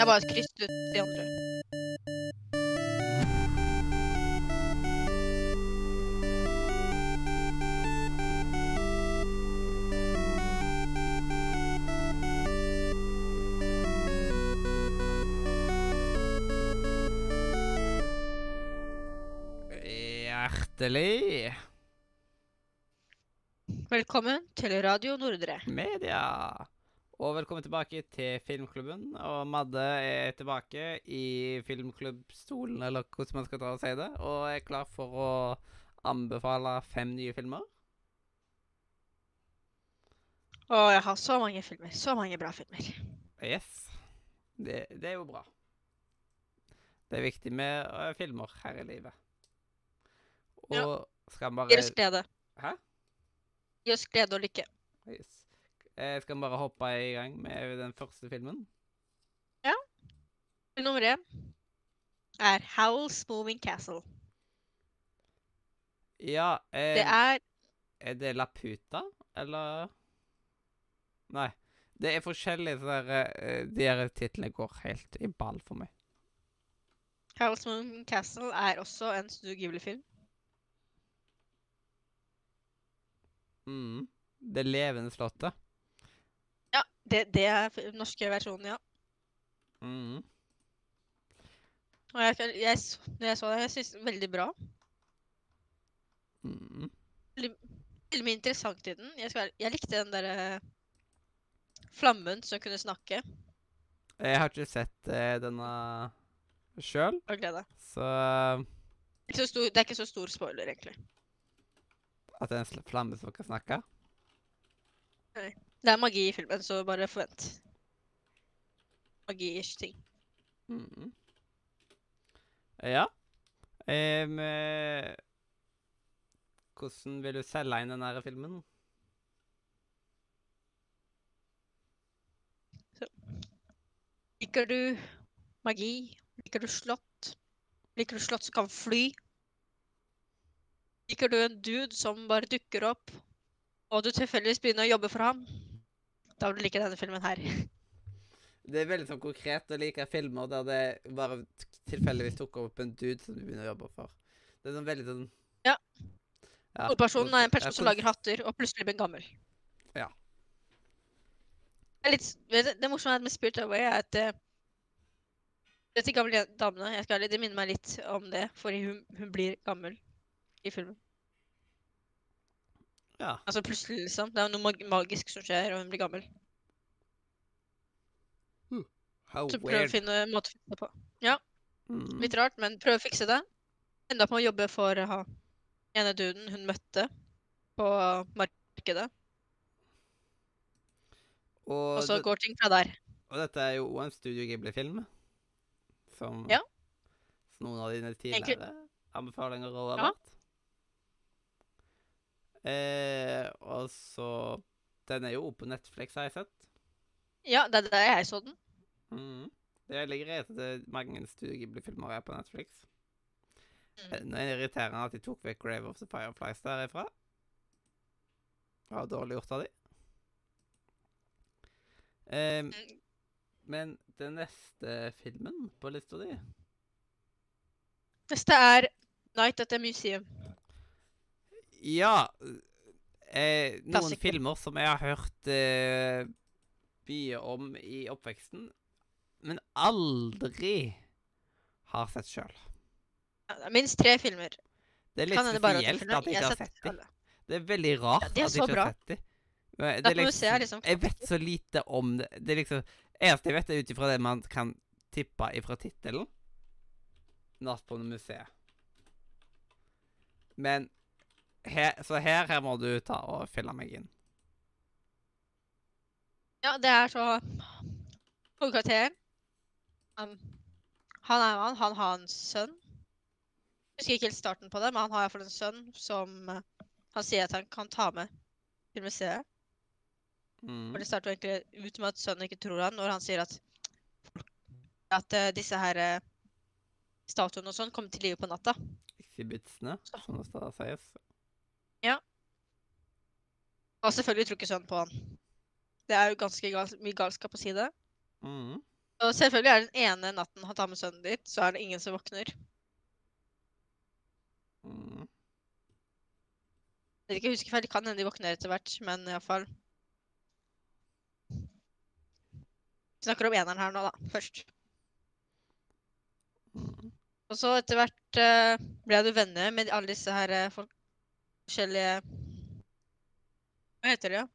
Jeg bare krysset ut de andre. Hjertelig Velkommen til Radio Nordre. media. Og velkommen tilbake til Filmklubben. Og Madde er tilbake i filmklubbstolen, eller hvordan man skal ta og si det, og er klar for å anbefale fem nye filmer. Å, jeg har så mange filmer. Så mange bra filmer. Yes. Det, det er jo bra. Det er viktig med uh, filmer her i livet. Og Ja. skal bare Gi oss glede. Hæ? Gi oss glede og lykke. Yes. Eh, skal vi bare hoppe i gang med den første filmen? Ja. Film nummer én er Howl's Moving Castle. Ja eh, Det er Er det Laputa, eller Nei. Det er forskjellig, eh, de her titlene går helt i ball for meg. Howl's Moving Castle er også en Studio Ghibli-film. Mm. Det levende slottet. Det, det er den norske versjonen, ja. Mm. Og jeg, jeg, når jeg så det, jeg synes det var veldig bra. Mm. Veldig mye interessant i den. Jeg, skal, jeg likte den derre flammen som kunne snakke. Jeg har ikke sett eh, denne sjøl, så eh, Ikke så stor, det er ikke så stor spoiler, egentlig. at det er en flamme som kan snakke Det er magi i filmen, så bare forvent. Magi-ish ting. mm. Ja. Eh, hvordan vil du selge inn denne filmen? Liker du magi? Liker du slott? Liker du slott som kan fly? Liker du en dude som bare dukker opp, og du tilfeldigvis begynner å jobbe for ham? Da vil du like denne filmen her. Det er veldig sånn konkret å like filmer der det bare tilfeldigvis tok opp en dude som du begynner å jobbe for. Det er sånn veldig sånn Ja. ja Hovedpersonen er en person som lager hatter, og plutselig blir gammel. Ja. Det, litt, det morsomme med Spirit Away er at eh, Disse gamle damene jeg skal, Det minner meg litt om det, fordi hun, hun blir gammel i filmen. Ja. Altså plutselig, liksom. Det er noe magisk som skjer, og hun blir gammel. How Så prøv å finne en måte å fikse det på. Mm. Litt rart, men prøv å fikse det. Enda på å jobbe for ha ene duden hun møtte på markedet. Og, Og så det, går ting fra der. og dette er jo en Studio Ghibli-film. Som Ja. som noen av dine Egentlig- tidligere anbefalinger har Ja. Eh, og så Den er jo på Netflix, har jeg sett. Ja, det er der jeg så den. Mm. Det ligger i at det mange Studio Ghibli-filmer er på Netflix. Mm. Det Nå er det irriterende at de tok vekk Grave of the Fireflies derifra. Det var dårlig gjort av de. Eh, Mm. men den neste filmen på lista di Neste er Night at the Museum. Ja eh, Noen Klassiker. filmer som jeg har hørt eh, mye om i oppveksten, men aldri har sett sjøl. Ja, minst tre filmer. Det er litt spesielt at jeg ikke har sett sett dem. Det er veldig rart Ja, de er at jeg ikke bra. har sett dem. Er liksom Jeg vet så lite om det. Det liksom Eneste jeg vet, er ut ifra det man kan tippe ifra tittelen. 'Natt på museet'. Men her, Så her, her må du ta og fylle meg inn. Ja, det er så Hovedkarakteren um, Han er han, han har en sønn. Jeg husker ikke helt starten på det, men han har iallfall en sønn som uh, han sier at han kan ta med til museet. Mm. Og det starter egentlig ut med at sønnen ikke tror han, når han sier at at uh, disse her uh, statuene og sånn kommer til live på natta. Exhibitsene, som det skal sies. Og selvfølgelig tror ikke sønnen på han. Det er jo ganske gal mye galskap å si det. Mm. Og selvfølgelig er den ene natten han tar med sønnen dit, så er det ingen som våkner. Mm. Jeg vet ikke, jeg husker feil, det kan hende de våkner etter hvert, men iallfall Vi snakker om eneren her nå, da, først. Mm. Og så etter hvert uh, ble du venner med alle disse her eh, folk, forskjellige Hva heter det? Ja?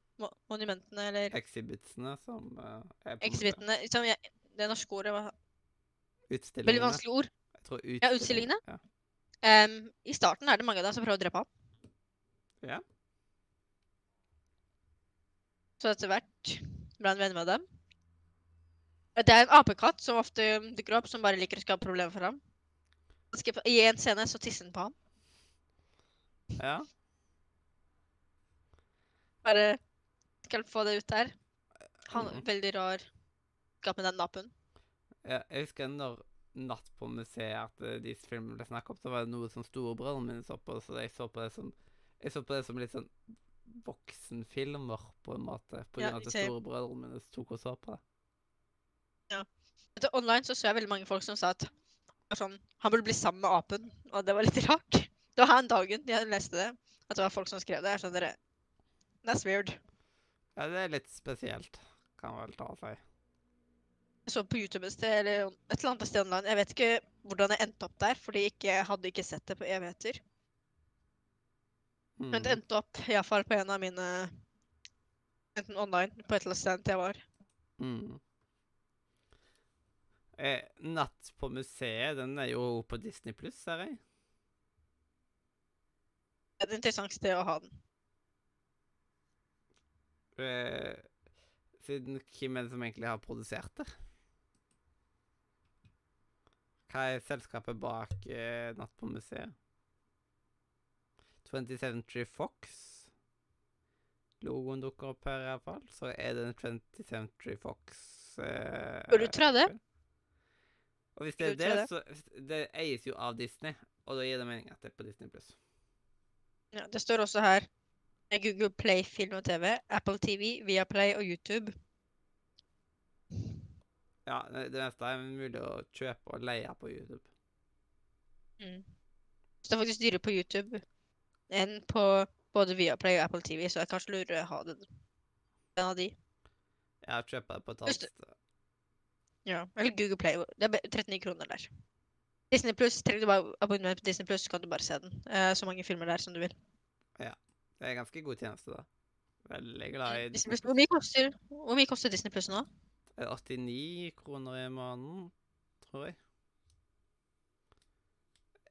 Monumentene, eller Exhibitsene som uh, er måte exhibitene som jeg, Det norske ordet var veldig Utstillingene. vanskelig ord. Tror Ja, utstillingene. Ja. Um, I starten er det mange av dem som prøver å drepe ham. Ja. Så etter hvert ble han venner med dem. Det er en apekatt som ofte dukker opp, som bare liker å skape problemer for ham. I en scene så tisser han på ham. ja. Bare skal få det ut der. Han er Veldig rar gap med den nappen. Ja, jeg husker når Natt på museet at eh, disse filmene ble snakket om, så var det noe som storebrødrene mine så på, så jeg så på det som jeg så på det som litt sånn voksenfilmer, på en måte. På grunn av at storebrødrene mine tok og så på det. Ja. Etter Online så så jeg veldig mange folk som sa at sånn, han burde bli sammen med apen, og det var litt rart. Det var her en dagen jeg leste det, at det var folk som skrev det. Jeg skjønner det. That's weird. Ja, det er litt spesielt, kan vel ta seg. Jeg så på YouTube et sted, eller et eller annet sted online. Jeg vet ikke hvordan jeg endte opp der, fordi jeg hadde ikke sett det på evigheter. Men det Mhm. endte opp iallfall på en av mine Enten online, på et eller annet sted jeg var. Mm. Eh, Natt på museet, den er jo på Disney pluss, ser jeg. Det er et interessant sted å ha den. Eh, siden hvem er det som egentlig har produsert det? Hva er selskapet bak uh, Natt på museet? 20th Century Fox. Logoen dukker opp her iallfall. Så er det en 20th Century Fox uh, Burde du tro det? Og hvis det er det, det, så Det eies jo av Disney, og da gir det mening at det er på Disney pluss. Ja, det står også her eh, Google Play film og TV, Apple TV, Viaplay og YouTube. Ja, det meste er mulig å kjøpe og leie på YouTube. Mm. Så det er faktisk dyrere på YouTube enn på både Viaplay og Apple TV, så jeg kanskje lurer å ha den. En av de. Ja, kjøpe det på et annet. Ja, eller Google Play. Det er 39 kroner der. Disney Plus, trenger du bare abonnement på Disney Plus, så kan du bare se den. Eh, så mange filmer der som du vil. Det er ganske god tjeneste, da. Veldig glad i Disney Plus. Hvor mye koster, hvor mye koster Disney Plus nå? Er 89 kroner i måneden, tror jeg.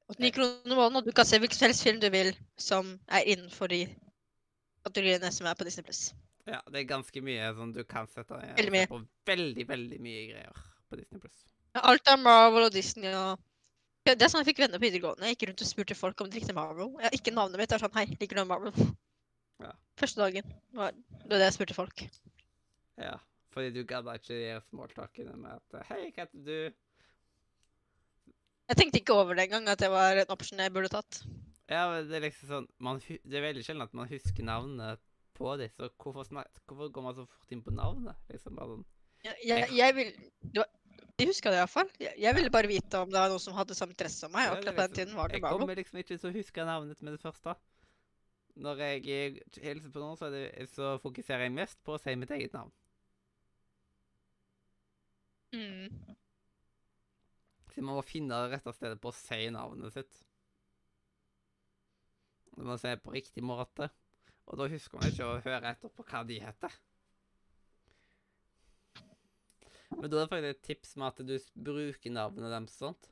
89 kroner i måneden, og du kan se hvilken som helst film du vil som er innenfor de kategoriene som er på Disney Plus. Ja, det er ganske mye sånn du kan sette deg Veldig veldig, veldig mye greier på Disney Pluss. Alt er Marvel og Disney og Det er sånn jeg fikk venner på videregående. Jeg gikk rundt og spurte folk om de likte Marvel. Ja, ikke navnet mitt. Jeg var sånn Hei, liker du Marvel? Ja. Første dagen var det var det jeg spurte folk. Ja, fordi du gadd ikke de smalltalkene med at Hei, hva heter du? Jeg tenkte ikke over det engang, at det var en option jeg burde tatt. Ja, men det er liksom sånn man, Det er veldig sjelden at man husker navnet på så hvorfor, hvorfor går man så fort inn på navnet? Liksom bare sånn Jeg, jeg, jeg vil det var, De huska det iallfall. Jeg, jeg ville bare vite om det var noen som hadde samme interesse som meg. Akkurat på den tiden var det Jeg kommer liksom ikke til å huske navnet med det første. Når jeg eh, hilser på noen, så, det, så fokuserer jeg mest på å si mitt eget navn. Mm. Så man må finne det rette stedet på å si navnet sitt. Du må si det på riktig måte. Og da husker man ikke å høre etter på hva de heter. Men da er det faktisk et tips med at du bruker navnet deres sånt.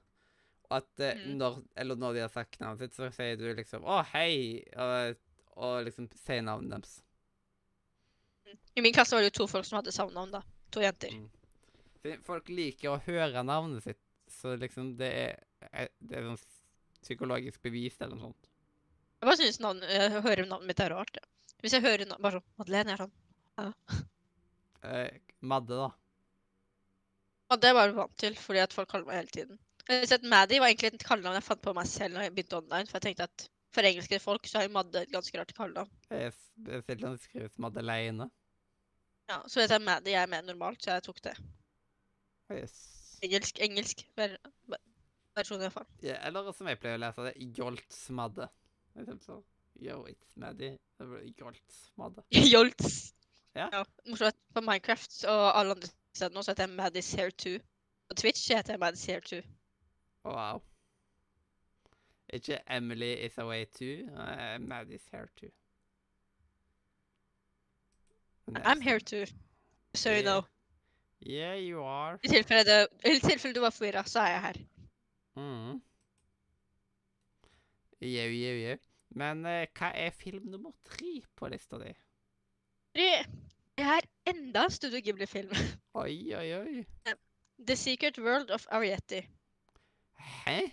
Og at eh, Mm. når, eller når de har sagt navnet sitt, så sier du liksom 'Å, hei', og, og liksom sier navnet deres. I min klasse var det jo to folk som hadde samme navn, da. To jenter. Mm. Folk liker å høre navnet sitt, så liksom det er, er Det er sånn psykologisk bevis eller noe sånt. Jeg bare synes navn, jeg hører navnet mitt er rart. Ja. Hvis jeg hører navnet, bare sånn Madeleine, jeg er sånn Eh, Madde, da. Ja, det var jeg vant til, fordi at folk kaller meg hele tiden. Har Maddie var egentlig et kallenavn jeg fant på meg selv når jeg begynte online. For jeg tenkte at for engelske folk så er jo Madde et ganske rart kallenavn. Det skrives Madeleine. Ja, så vet jeg Maddy er mer normalt, så jeg tok det. Yes. Engelsk, engelsk ver ver- versjon, iallfall. Ja, eller som jeg pleier å lese det, Jolts Madde. Yo, it's Maddy. Det Madde. Jolts. Ja. Morsomt at på Minecraft og alle andre steder nå så heter Maddis Here 2. På Twitch heter jeg Maddis Here 2. Wow. Ikke Emily is away too. Uh, Maddy's here too. I'm here too. So you Yeah. know. Yeah, you are. I tilfelle, det, I tilfelle du var forvirra, så er jeg her. Mm. Jau, jau, jau. Men uh, hva er film nummer tre på lista di? Er enda en Studio Ghibli-film. Oi, oi, oi. The Secret World of Arietti. Hæ?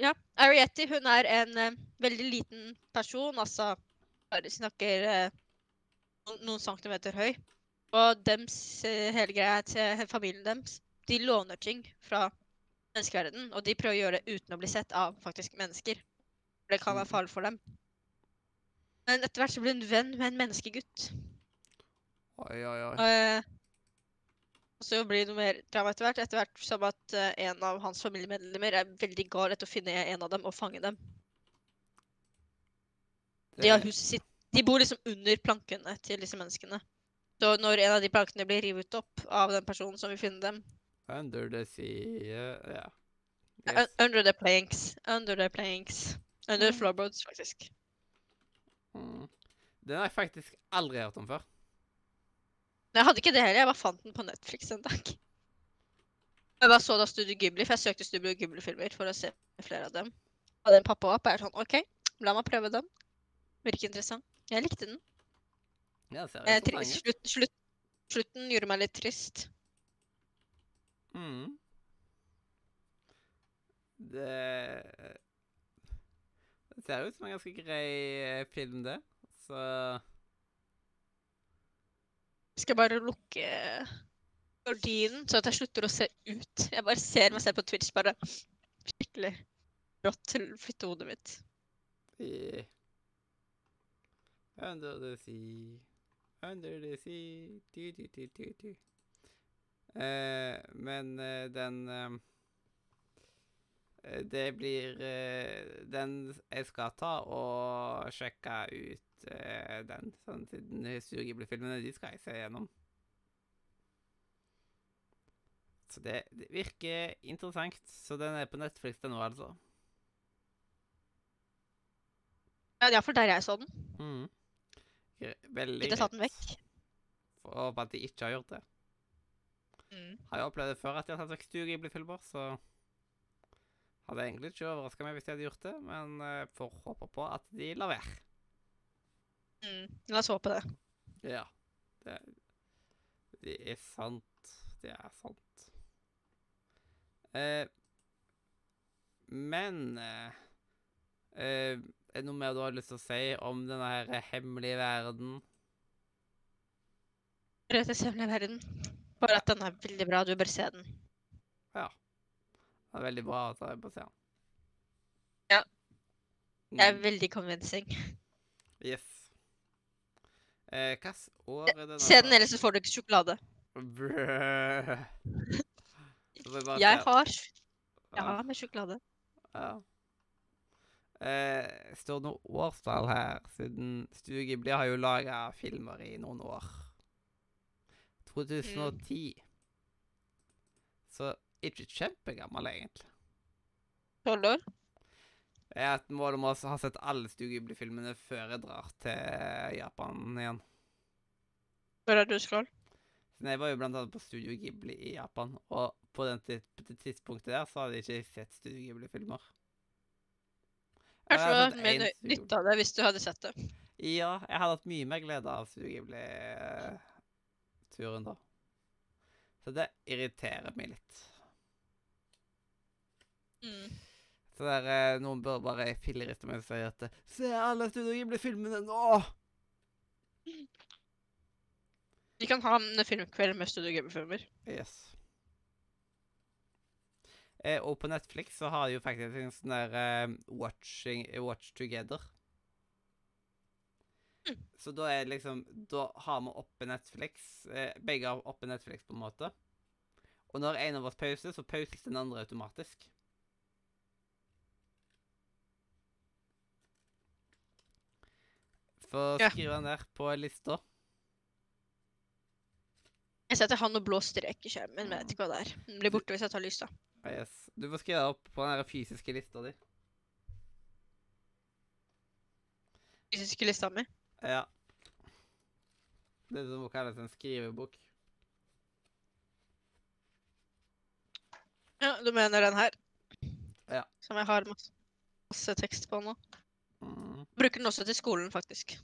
Ja, Arietti hun er en uh, veldig liten person, altså bare snakker uh, noen, centimeter høy. Og dems, uh, hele greia til familien deres, de låner ting fra menneskeverdenen, og de prøver å gjøre det uten å bli sett av faktisk mennesker. Det kan være Mhm. farlig for dem. Men etter hvert så blir hun venn med en menneskegutt. Oi, oi, oi. Eh, og så blir det noe mer drama etter hvert, etter hvert som at eh, en av hans familiemedlemmer er veldig gal etter å finne en av dem og fange dem. De, har huset sitt, de bor liksom under plankene til disse menneskene. Så når en av de plankene blir revet opp av den personen som vil finne dem Under the sea eh, Ja. un- Yes. Under the planks. Under the planks. Under Mhm. floorboards, faktisk. Mm. Den har jeg faktisk aldri hørt om før. Men jeg hadde ikke det heller. Jeg bare fant den på Netflix en dag. Jeg bare så da Studio Ghibli, for jeg søkte Studio Ghibli-filmer for å se flere av dem. Og den pappa opp, og jeg er sånn OK, la meg prøve den. Virker interessant. Jeg likte den. Ja, Eh, slutt, slutt, slutten gjorde meg litt trist. Mm. Det Det ser ut som en ganske grei eh, film, det. Så skal bare lukke gardinen, så at jeg slutter å se ut. Jeg bare ser meg selv på Twitch, bare skikkelig rått til å flytte hodet mitt. i Under the sea, under the sea du, du, du, du, du. Uh, Men uh, den eh, Det blir eh, Den jeg skal ta og sjekke ut eh, den. Sånn siden Surgibli-filmene, de skal jeg se gjennom. Så det, det virker interessant. Så den er på Netflix til nå, altså. Ja, Iallfall der jeg så den. Mm. Veldig Ikke tatt den vekk. For å håpe at de ikke har gjort det. Mm. Har jo opplevd det før at de har tatt vekk Studio Ghibli-filmer, så hadde egentlig ikke overraska meg hvis de hadde gjort det, men uh, får håpe på at de lar være. Mm. La oss håpe det. Ja. Det, det er sant. Det er sant. Eh, men eh, eh, Er det noe mer du har lyst til å si om denne her hemmelige verden? Er hemmelige verden. Bare at den er veldig bra. Du bør se den. Ja. Det er veldig bra at jeg bør se den. Ja. Det er Mm, veldig convincing. Yes. Eh, Hvilket år er det? Se den, ellers så får du ikke sjokolade. Brø. Jeg har Jeg har med sjokolade. Ja. Eh, står det noe årstall her, siden Studio Ghibli har jo laga filmer i noen år. 2010. Så ikke kjempegammel, egentlig. Tolv år? Har et mål om å ha sett alle Studio Ghibli-filmene før jeg drar til Japan igjen. Hvor er du skal? Jeg var jo blant annet på Studio Ghibli i Japan, og på den det tidspunktet der så hadde jeg ikke sett Studio Ghibli-filmer. Kanskje du hadde sett mer nytte av det hvis du hadde sett det. Ja, jeg hadde hatt mye mer glede av Studio Ghibli-turen da. Så det irriterer meg litt. Mm. Så der, eh, noen bør bare filleriste og si at Se alle Studio Ghibli-filmene nå! Vi kan ha en filmkveld med Studio Gamer-filmer. Yes. Eh, og på Netflix så har de jo faktisk en sånn der eh, watching, Watch Together. Mm. Så da er liksom Da har vi oppe Netflix. Eh, begge har oppe Netflix, på en måte. Og når en av oss pauser, så pauses den andre automatisk. Så skrive skriv den der på lista. Jeg setter han og blå strek i skjermen, men vet ikke hva det er. Den blir borte hvis jeg tar lyset. Yes. Du får skrive opp på den der fysiske lista di. Fysiske lista mi. Ja. Det er som kalles en skrivebok. Ja, du mener den her? Ja. Som jeg har masse, masse tekst på nå. Mm. Bruker den også til skolen, faktisk.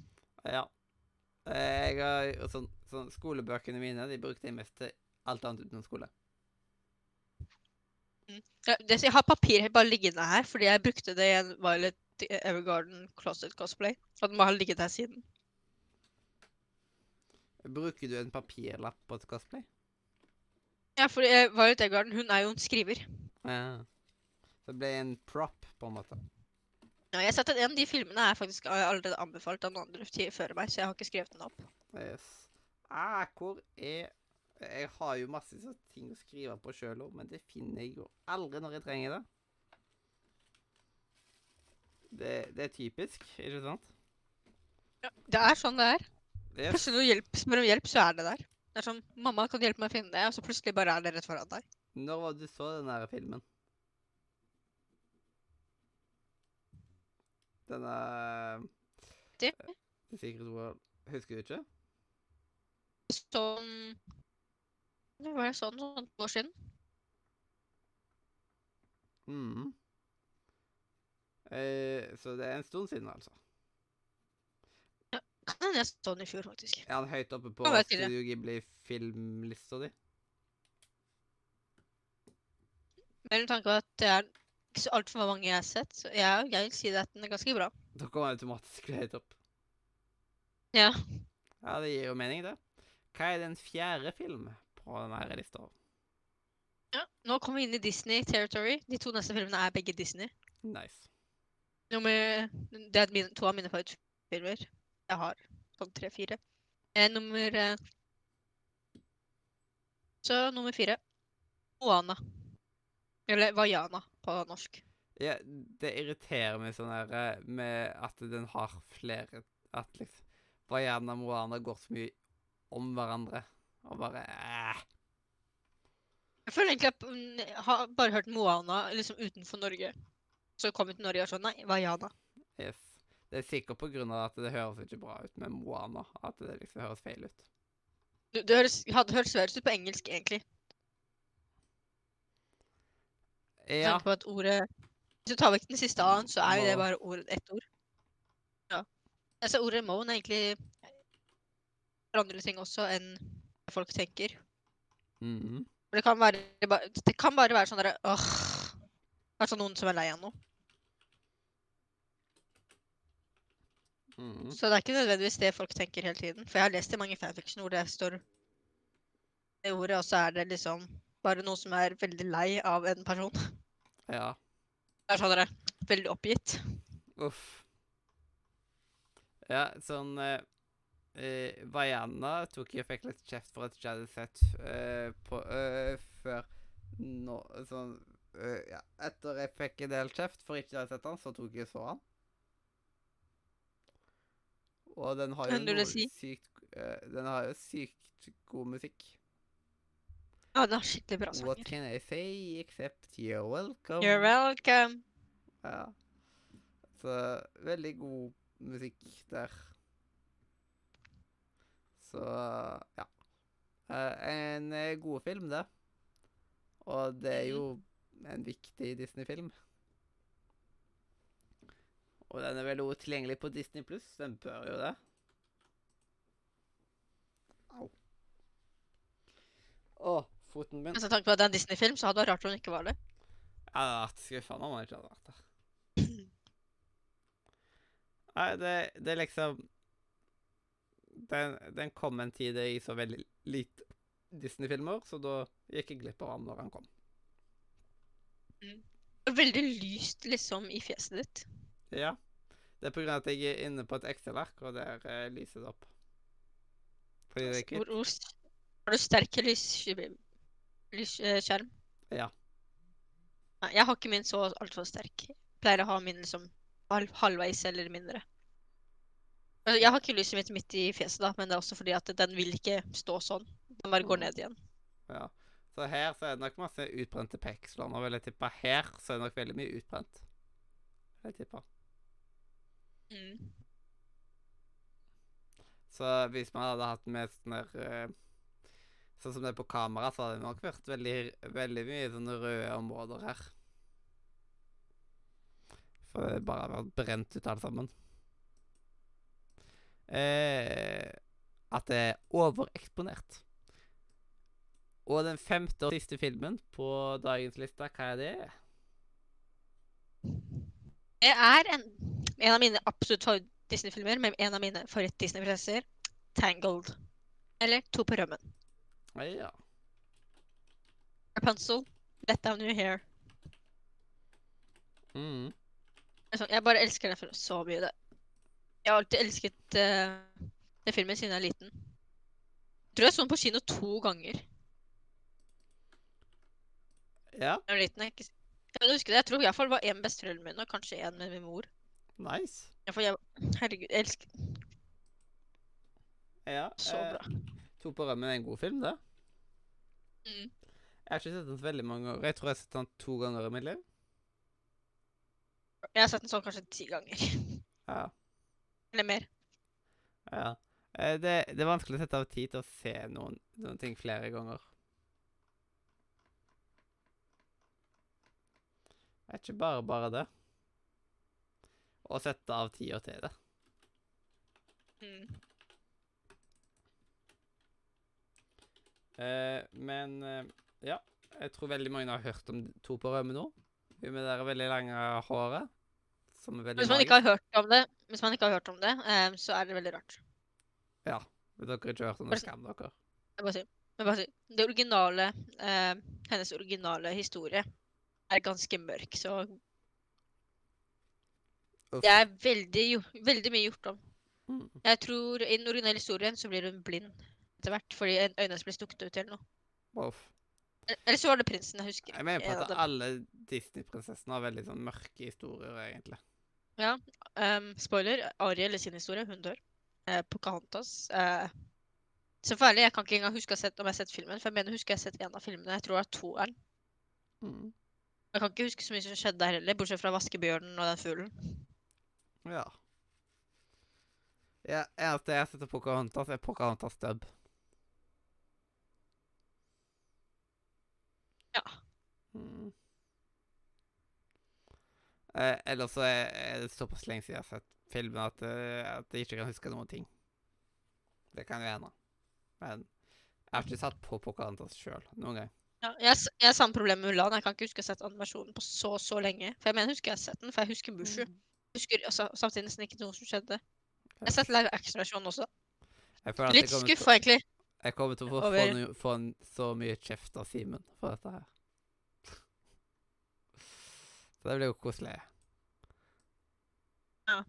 Ja. Eh, Jeg har jo sånn, sånn Skolebøkene mine de brukte jeg mest til alt annet utenom skole. Ja, jeg har papir bare liggende her, fordi jeg brukte det i en Violet Evergarden Closet Cosplay. Så den må ha ligget her siden. Bruker du en papirlapp på et cosplay? Ja, fordi eh, Violet Evergarden, hun er jo en skriver. Ja. Så det ble en prop, på en måte. Ja, jeg har sett at en av de filmene er faktisk allerede anbefalt av noen andre før meg, så jeg har ikke skrevet den opp. Yes. Ah, hvor er Jeg har jo masse ting å skrive på sjøl òg, men det finner jeg jo aldri når jeg trenger det. Det, det er typisk, ikke sant? Ja, Det er sånn det er. Yes. Plutselig når du hjelp, spør om hjelp, så er det der. Det er sånn, mamma kan du hjelpe meg å finne det, og så plutselig bare er det rett foran deg. Når var det du så den der filmen? Denne Det. The Secret World Husker du ikke? Sånn Det var sånn sånn to år siden. Mhm. Eh, så det er en stund siden, altså. Kan hende jeg så den i fjor, faktisk. Er han høyt oppe på. Studio Ghibli-filmlista di? Men med tanke på at det er ikke så altfor mange jeg har sett, så jeg, jeg vil si at den er ganske bra. Da kan man automatisk høyt opp. Ja. Ja, det gir jo mening, det. Hva er den fjerde film på denne lista? ja. Nå kommer vi inn i Disney territory. De to neste filmene er begge Disney. Nice. Nummer, det er mine, to av mine favorittfilmer. Jeg har sånn tre-fire. Eh, nummer eh, Så nummer fire. Moana. Eller Vaiana på norsk. Ja, det irriterer meg sånn her eh, med at den har flere At liksom Vaiana og Moana går så mye om hverandre. Og bare eh. Jeg føler egentlig at mm, jeg har bare hørt Moana liksom utenfor Norge. Så kom jeg til Norge og sånn Nei, Vaiana. Yes. Det er sikkert på grunn av at det høres ikke bra ut med Moana. At det liksom høres feil ut. Det, det høres, hadde hørtes verre ut på engelsk, egentlig. Med Ja. på at ordet Hvis du tar vekk den siste a-en, så er jo det bare ord, ett ord. Ja. Altså, ordet moan er egentlig for andre ting også enn folk tenker. Mm -hmm. det kan være, det kan bare være sånn derre åh Altså noen som er lei av noe. Mhm. Så det er ikke nødvendigvis det folk tenker hele tiden. For jeg har lest i mange fanfiction hvor det står det ordet, og så er det liksom bare noen som er veldig lei av en person. Ja. Jeg skjønner det. dere veldig oppgitt. Uff. Ja, sånn eh, eh, Vaiana tok og fikk litt kjeft for at jeg hadde sett eh, på eh, før nå Sånn eh, Ja, etter jeg fikk en del kjeft for ikke å ha sett han, så tok jeg så han. Og den har jo noe si? sykt eh, Den har jo sykt god musikk. Ja, den har skikkelig bra What can I say except you're welcome? You're welcome. Ja. Så veldig god musikk der. Så ja. Eh, En eh, god film, det. Og det er jo en viktig Disney-film. Og den er vel også tilgjengelig på Disney pluss. Den bør jo det. Au. Å, foten min. Men så tanke på at det er en Disney-film, så hadde det vært rart om hun ikke var det. Jeg hadde vært skuffa om hun ikke hadde vært der. Nei, det, det er liksom den, den kom en tid jeg så veldig lite Disney-filmer, så da gikk jeg glipp av ham når han kom. Veldig lyst liksom i fjeset ditt. Ja. Det er på grunn av at jeg er inne på et Excel-ark, og der eh, lyser det opp. Fordi det er hvitt. har du sterke lys... eh, skjerm. Ja. Nei, jeg har ikke min så altfor sterk. Jeg pleier å ha min liksom halv, halvveis eller mindre. Altså, jeg har ikke lyset mitt midt i fjeset, da, men det er også fordi at den vil ikke stå sånn. Den bare går Mm. ned igjen. ja. Så her så er det nok masse utbrente peksler. Nå vil jeg tippe her så er det nok veldig mye utbrent. Jeg tipper. Mm. Så hvis man hadde hatt med sånn der eh, Sånn som det er på kamera, så hadde det nok vært veldig, veldig mye sånne røde områder her. For det bare har vært brent ut alt sammen. Eh, at det er overeksponert. Og den femte og siste filmen på dagens liste, hva er det? Det er en, en av mine absolutt favoritt-Disney-filmer, med en av mine favoritt-Disney-prinsesser, Tangled. Eller To på rømmen. Ja. Rapunzel, let down your hair. Mm. Altså, jeg bare elsker den filmen så mye. Det. Jeg har alltid elsket uh, den filmen siden jeg er liten. Jeg tror jeg så den på kino to ganger Ja, jeg var liten. Jeg, ikke, jeg husker det. Jeg tror i hvert fall det var én med besteforeldrene mine, og kanskje én med min mor. nice. Jeg, herregud, jeg elsker Ja, så eh, bra. To på rømmen er en god film, det. Mm. Jeg har ikke sett den så veldig mange ganger. Jeg tror jeg har sett den to ganger i mitt liv. Jeg har sett den sånn kanskje ti ganger. Ja. Eller mer. ja. Eh, Det, det er vanskelig å sette av tid til å se noen, noen ting flere ganger. Det er ikke bare bare det. Å sette av tida til det. Mm. Men eh, ja, jeg tror veldig mange har hørt om To på rømme nå. Hun med det der veldig lange håret. Som er veldig Hvis man ikke har hørt om det, hvis man ikke har hørt om det, um, så er det veldig rart. Hvis dere ikke har hørt om det, skam dere. Jeg bare sier, bare sier. Det originale, eh, hennes originale historie er ganske mørk, så Uff. det er veldig, veldig mye gjort om. Mm. Jeg tror i den originale historien så blir hun blind etter hvert, fordi øynene hans blir stukket ut eller noe. Uff. Eller så var det prinsen, jeg husker Jeg mener på at alle Disney-prinsessene har veldig sånn mørke historier, egentlig. Um, spoiler, Ariel i sin historie, hun dør. Eh, Pocahontas. Eh, så farlig, jeg kan ikke engang huske sett, om jeg har sett filmen, for jeg mener husker jeg har sett en av filmene. Jeg tror det er toeren. Mm. Jeg kan ikke huske så mye som skjedde der heller, bortsett fra vaskebjørnen og den fuglen. Ja. ja. Eneste jeg har sett av Pocahontas, er Pocahontas dub. Ja. Mm. Eh, ellers så er, det såpass lenge siden jeg har sett filmen at, eh, at jeg ikke kan huske noen ting. Det kan jo hende. Men jeg har ikke satt på Pocahontas sjøl noen gang. Ja, jeg, jeg har samme problem med Mulan. Jeg kan ikke huske å ha sett animasjonen på så, så lenge. For jeg mener, husker jeg har sett den, for jeg husker Mushu. Mm. husker altså, samtidig nesten ikke noe som skjedde. Jeg har sett live action-versjonen også. Jeg jeg Litt skuffa, egentlig. Jeg kommer til å få, få, en, få en, så mye kjeft av Simen for dette her. Så det blir jo koselig. Ja.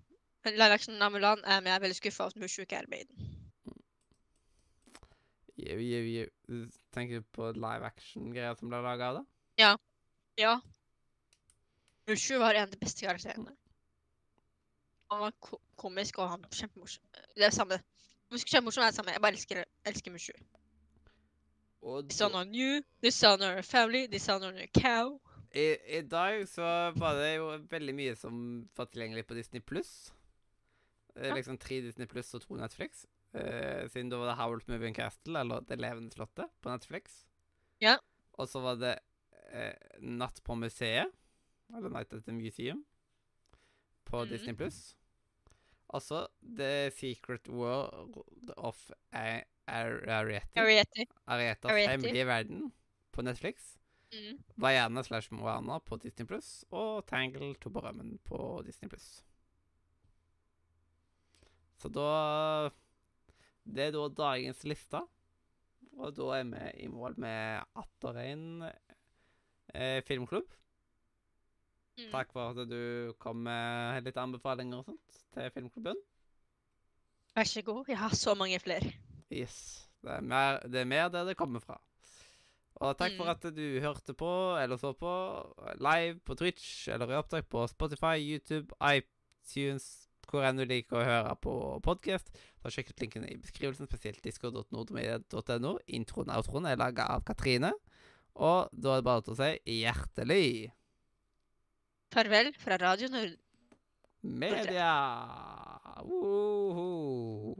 Live action av Mulan, eh, men jeg er veldig skuffa over at Mushu ikke er med i den. Jau, jau, jau. Tenker du på live action-greier som ble laga av det? Ja. Ja. Mushu var en av de beste karakterene. Han var ko komisk, og han var kjempemorsom. Det er samme. Kjempemorsom er det samme. Jeg bare elsker, elsker Mushu. Og Dishonor you, dishonor family, dishonor your cow. i, I dag så var det jo veldig mye som var tilgjengelig på Disney pluss. Ja. Liksom tre Disney pluss og to Netflix. Uh, siden da var det Howl's Moving Castle, eller Det levende slottet, på Netflix. Ja. Og så var det uh, Natt på museet, eller Night at the Museum, på mm. Disney pluss. Og så The Secret World of Ar- Ariety. Ariete. Arietas hemmelige verden på Netflix. Mm. Vaiana slash Moana på Disney Pluss, og Tangle to på på Disney Pluss. Så da Det er da dagens liste. Og da er vi i mål med atter en eh, filmklubb. Mm. Takk for at du kom med litt anbefalinger og sånt til filmklubben. Vær så god. Jeg har så mange flere. Yes. Det er mer, det er mer der det kommer fra. Og takk for Mm. at du hørte på eller så på live på Twitch eller i opptak på Spotify, YouTube, iTunes, hvor enn du liker å høre på podkast. Sjekk ut linken i beskrivelsen, spesielt disco.nordmedia.no. Introen og outroen er laga av Katrine. Og da er det bare til å si hjertelig Farvel fra Radio Nord. media! Woho!